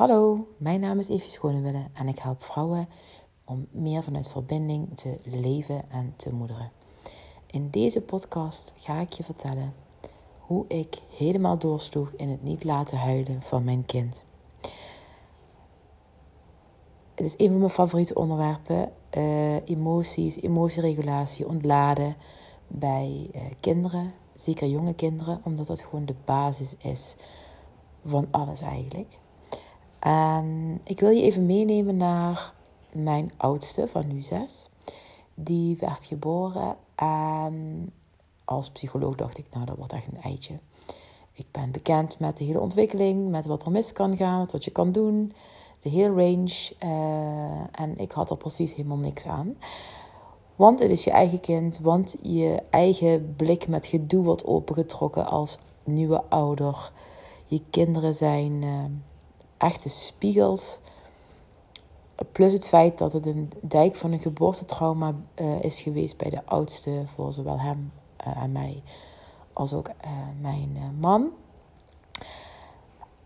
Hallo, mijn naam is Evie Schonewille en ik help vrouwen om meer vanuit verbinding te leven en te moederen. In deze podcast ga ik je vertellen hoe ik helemaal doorsloeg in het niet laten huilen van mijn kind. Het is een van mijn favoriete onderwerpen: uh, emoties, emotieregulatie, ontladen bij uh, kinderen, zeker jonge kinderen, omdat dat gewoon de basis is van alles eigenlijk. En ik wil je even meenemen naar mijn oudste van nu zes. Die werd geboren en als psycholoog dacht ik, nou dat wordt echt een eitje. Ik ben bekend met de hele ontwikkeling, met wat er mis kan gaan, wat je kan doen, de hele range. Uh, en ik had er precies helemaal niks aan. Want het is je eigen kind, want je eigen blik met gedoe wordt opengetrokken als nieuwe ouder. Je kinderen zijn uh, echte spiegels. Plus het feit dat het een dijk van een geboortetrauma uh, is geweest bij de oudste, voor zowel hem uh, en mij, als ook mijn man.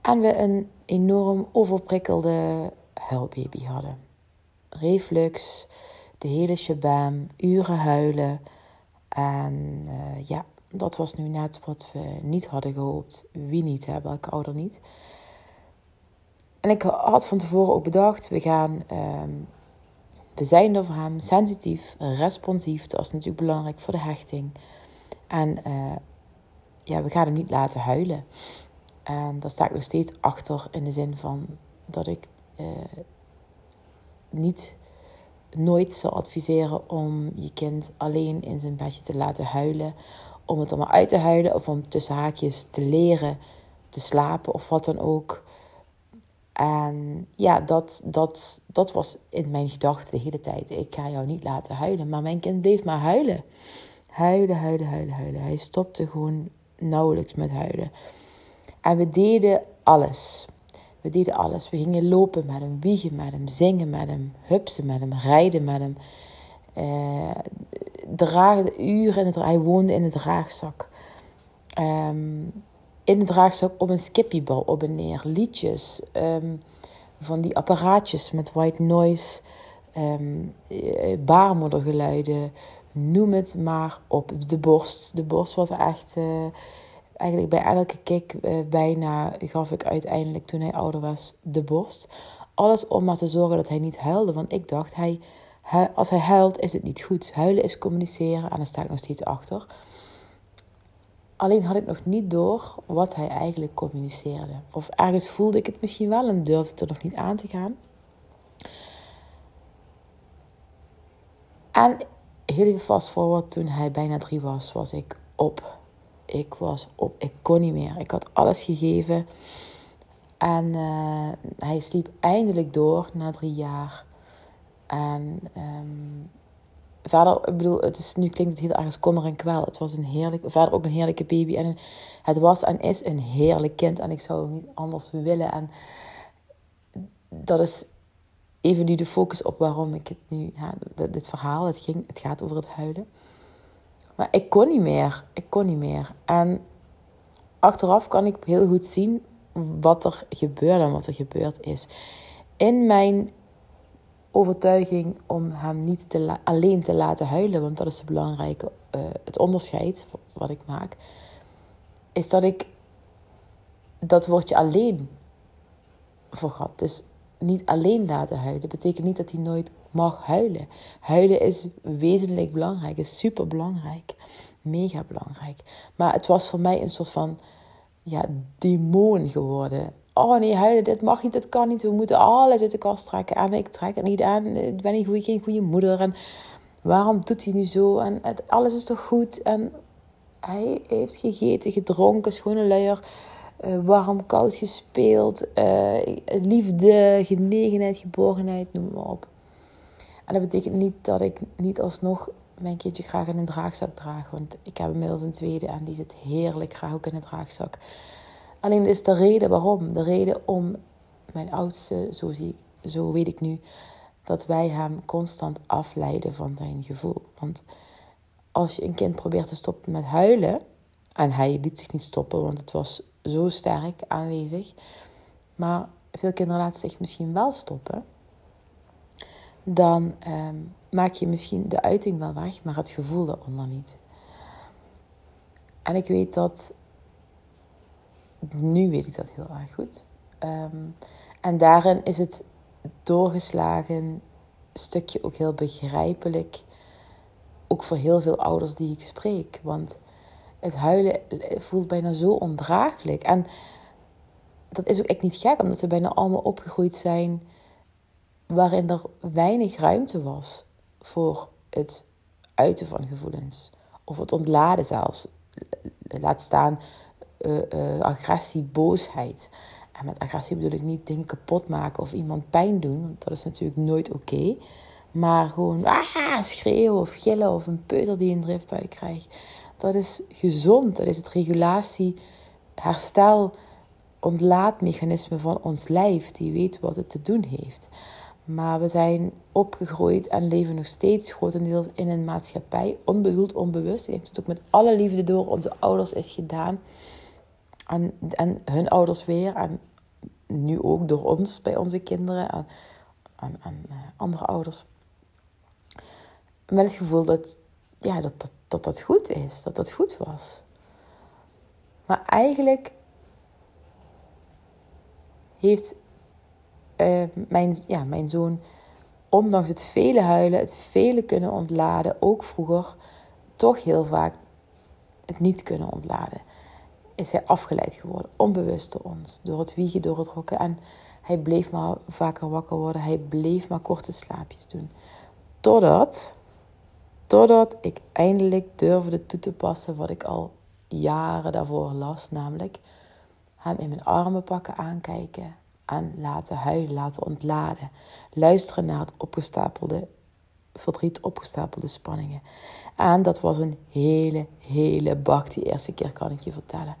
En we een enorm overprikkelde huilbaby hadden. Reflux, de hele shabam, uren huilen. En ja, dat was nu net wat we niet hadden gehoopt. Wie niet, hè? welke ouder niet. En ik had van tevoren ook bedacht, we gaan, um, we zijn er voor hem sensitief, responsief. Dat is natuurlijk belangrijk voor de hechting. En uh, ja, we gaan hem niet laten huilen. En daar sta ik nog steeds achter in de zin van dat ik uh, niet nooit zal adviseren om je kind alleen in zijn bedje te laten huilen om het maar uit te huilen of om tussen haakjes te leren te slapen of wat dan ook. En ja, dat, dat, dat was in mijn gedachten de hele tijd. Ik ga jou niet laten huilen. Maar mijn kind bleef maar huilen. Huilen, huilen, huilen, huilen. Hij stopte gewoon nauwelijks met huilen. En we deden alles. We deden alles. We gingen lopen met hem, wiegen met hem, zingen met hem, hupsen met hem, rijden met hem. Uh, dragen, uren in het, hij woonde in de draagzak. Um, in de draagzak op een skippiebal op en neer. Liedjes, um, van die apparaatjes met white noise, um, baarmoedergeluiden. Noem het maar op. De borst. De borst was echt... Uh, eigenlijk bij elke kick uh, bijna gaf ik uiteindelijk toen hij ouder was de borst. Alles om maar te zorgen dat hij niet huilde. Want ik dacht, hij als hij huilt, is het niet goed. Huilen is communiceren en daar sta ik nog steeds achter. Alleen had ik nog niet door wat hij eigenlijk communiceerde. Of ergens voelde ik het misschien wel en durfde het er nog niet aan te gaan. En heel even vast forward, toen hij bijna drie was, was ik op. Ik was op. Ik kon niet meer. Ik had alles gegeven. En uh, hij sliep eindelijk door na drie jaar. En um, verder, ik bedoel, het is, nu klinkt het heel erg kommer en kwel. Het was een heerlijk, verder ook een heerlijke baby. En het was en is een heerlijk kind. En ik zou hem niet anders willen. En dat is even nu de focus op waarom ik het nu, ja, dit verhaal, het, ging, het gaat over het huilen. Maar ik kon niet meer. Ik kon niet meer. En achteraf kan ik heel goed zien wat er gebeurde en wat er gebeurd is. In mijn overtuiging om hem niet te alleen te laten huilen, want dat is het belangrijke, uh, het onderscheid wat ik maak, is dat ik dat woordje alleen vergat. Dus niet alleen laten huilen betekent niet dat hij nooit mag huilen. Huilen is wezenlijk belangrijk, is super belangrijk, mega belangrijk. Maar het was voor mij een soort van ja, demon geworden oh nee, huilen, dit mag niet, dit kan niet. We moeten alles uit de kast trekken. En ik trek het niet aan. Ik ben niet geen goede moeder. En waarom doet hij nu zo? En alles is toch goed? En hij heeft gegeten, gedronken, schone luier. Uh, warm, koud gespeeld. Uh, liefde, genegenheid, geborgenheid, noem maar op. En dat betekent niet dat ik niet alsnog mijn kindje graag in een draagzak draag. Want ik heb inmiddels een tweede en die zit heerlijk graag ook in een draagzak. Alleen is de reden waarom. De reden om mijn oudste, zo, zie zo weet ik nu, dat wij hem constant afleiden van zijn gevoel. Want als je een kind probeert te stoppen met huilen, en hij liet zich niet stoppen, want het was zo sterk aanwezig. Maar veel kinderen laten zich misschien wel stoppen, dan ehm, maak je misschien de uiting wel weg, maar het gevoel daaronder niet. En ik weet dat, nu weet ik dat heel erg goed. Ehm, en daarin is het doorgeslagen stukje ook heel begrijpelijk. Ook voor heel veel ouders die ik spreek. Want het huilen voelt bijna zo ondraaglijk. En dat is ook echt niet gek, omdat we bijna allemaal opgegroeid zijn waarin er weinig ruimte was voor het uiten van gevoelens. Of het ontladen zelfs. Laat staan uh, agressie, boosheid. En met agressie bedoel ik niet dingen kapot maken of iemand pijn doen. Want dat is natuurlijk nooit oké. Maar gewoon ah, schreeuwen of gillen of een peuter die een driftbui krijgt. Dat is gezond. Dat is het regulatie, herstel, ontlaatmechanisme van ons lijf. Die weet wat het te doen heeft. Maar we zijn opgegroeid en leven nog steeds grotendeels in een maatschappij, onbedoeld, onbewust. Ik denk het ook met alle liefde door onze ouders is gedaan. En, en hun ouders weer. En nu ook door ons bij onze kinderen en, en, en uh, andere ouders. Met het gevoel dat, ja, dat, dat, dat dat goed is, dat dat goed was. Maar eigenlijk heeft uh, mijn, ja, mijn zoon, ondanks het vele huilen, het vele kunnen ontladen, ook vroeger, toch heel vaak het niet kunnen ontladen. Is hij afgeleid geworden, onbewust door ons, door het wiegen, door het rokken. En hij bleef maar vaker wakker worden, hij bleef maar korte slaapjes doen. Totdat, totdat ik eindelijk durfde toe te passen wat ik al jaren daarvoor las, namelijk hem in mijn armen pakken, aankijken aan laten huilen, laten ontladen. Luisteren naar het opgestapelde verdriet, opgestapelde spanningen. En dat was een hele, hele bak die eerste keer, kan ik je vertellen.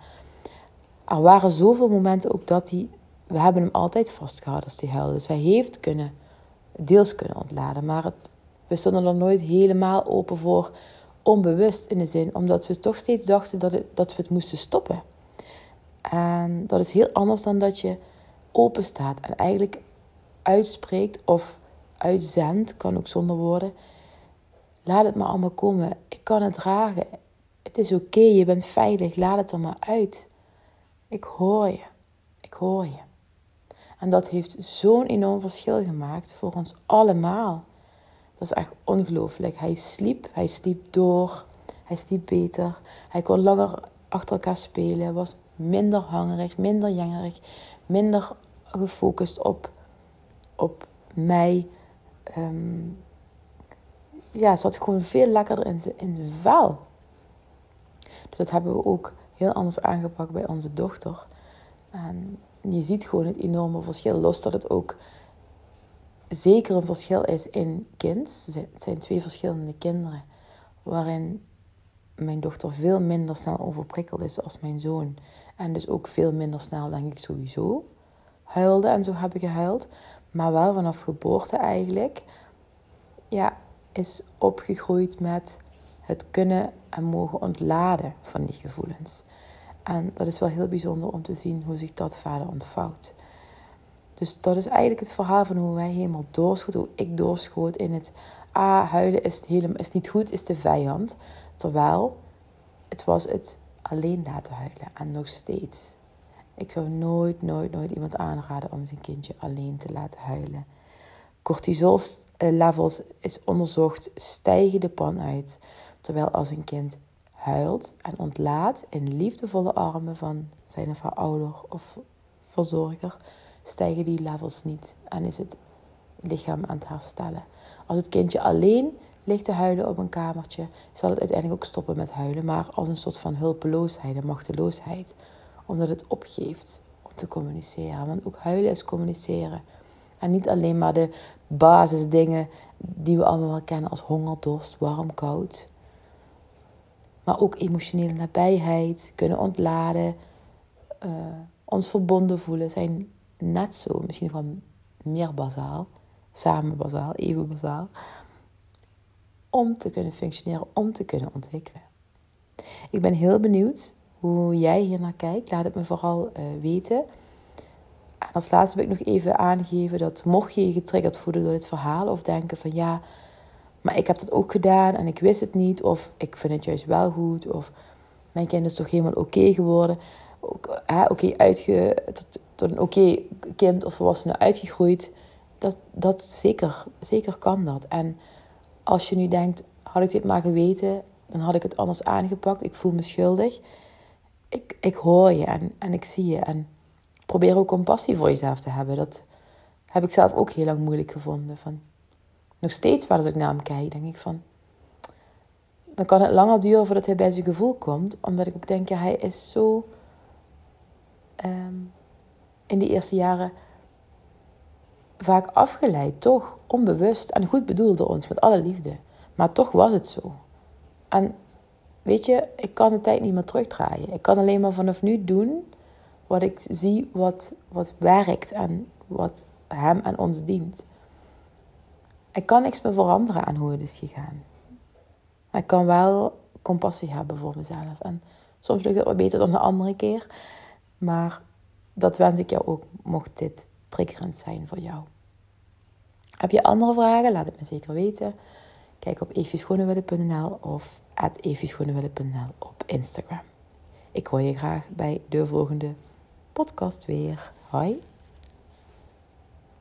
Er waren zoveel momenten ook dat hij... We hebben hem altijd vastgehouden als hij huilde. Dus hij heeft kunnen, deels kunnen ontladen. Maar het, we stonden er nooit helemaal open voor, onbewust in de zin. Omdat we toch steeds dachten dat, dat we het moesten stoppen. En dat is heel anders dan dat je open staat en eigenlijk uitspreekt of uitzendt, kan ook zonder woorden. Laat het maar allemaal komen. Ik kan het dragen. Het is oké, je bent veilig. Laat het er maar uit. Ik hoor je. Ik hoor je. En dat heeft zo'n enorm verschil gemaakt voor ons allemaal. Dat is echt ongelooflijk. Hij sliep, hij sliep door, hij sliep beter. Hij kon langer achter elkaar spelen, was minder hangerig, minder jengerig, minder gefocust op, op mij. Um, ja, zat gewoon veel lekkerder in zijn, in vel. Dus dat hebben we ook heel anders aangepakt bij onze dochter. En je ziet gewoon het enorme verschil. Los dat het ook zeker een verschil is in kind. Het zijn twee verschillende kinderen. Waarin mijn dochter veel minder snel overprikkeld is als mijn zoon. En dus ook veel minder snel, denk ik, sowieso huilde en zo hebben gehuild. Maar wel vanaf geboorte eigenlijk. Ja, is opgegroeid met het kunnen en mogen ontladen van die gevoelens. En dat is wel heel bijzonder om te zien hoe zich dat verder ontvouwt. Dus dat is eigenlijk het verhaal van hoe wij helemaal doorschoten, hoe ik doorschoot in het... Ah, huilen is, helemaal, is niet goed, is de vijand. Terwijl het was het alleen laten huilen. En nog steeds. Ik zou nooit, nooit, nooit iemand aanraden om zijn kindje alleen te laten huilen. Cortisol levels is onderzocht stijgen de pan uit. Terwijl als een kind huilt en ontlaat in liefdevolle armen van zijn of haar ouder of verzorger, stijgen die levels niet en is het lichaam aan het herstellen. Als het kindje alleen ligt te huilen op een kamertje, zal het uiteindelijk ook stoppen met huilen, maar als een soort van hulpeloosheid machteloosheid omdat het opgeeft om te communiceren. Want ook huilen is communiceren. En niet alleen maar de basisdingen die we allemaal wel kennen als honger, dorst, warm, koud. Maar ook emotionele nabijheid, kunnen ontladen, uh, ons verbonden voelen zijn net zo, misschien van meer bazaal, samen bazaal, even bazaal, om te kunnen functioneren, om te kunnen ontwikkelen. Ik ben heel benieuwd hoe jij hier naar kijkt. Laat het me vooral uh, weten. En als laatste wil ik nog even aangeven dat mocht je je getriggerd voelen door dit verhaal of denken van ja, maar ik heb dat ook gedaan en ik wist het niet of ik vind het juist wel goed of mijn kind is toch helemaal oké geworden, oké uitge tot, tot een oké kind of volwassene uitgegroeid, dat, dat zeker, zeker kan dat. En als je nu denkt, had ik dit maar geweten, dan had ik het anders aangepakt. Ik voel me schuldig. Ik, ik hoor je en, en ik zie je. En probeer ook compassie voor jezelf te hebben. Dat heb ik zelf ook heel lang moeilijk gevonden. Van, nog steeds, waar als ik naar hem kijk, denk ik van... Dan kan het langer duren voordat hij bij zijn gevoel komt. Omdat ik ook denk, ja, hij is zo... Ehm, in die eerste jaren vaak afgeleid, toch onbewust en goed bedoeld door ons met alle liefde. Maar toch was het zo. En weet je, ik kan de tijd niet meer terugdraaien. Ik kan alleen maar vanaf nu doen wat ik zie wat, wat werkt en wat hem en ons dient. Ik kan niks meer veranderen aan hoe het is gegaan. Ik kan wel compassie hebben voor mezelf. En soms lukt het wat beter dan de andere keer. Maar dat wens ik jou ook, mocht dit triggerend zijn voor jou. Heb je andere vragen? Laat het me zeker weten. Kijk op evieschoonewille.nl of at op Instagram. Ik hoor je graag bij de volgende podcast weer. Hoi!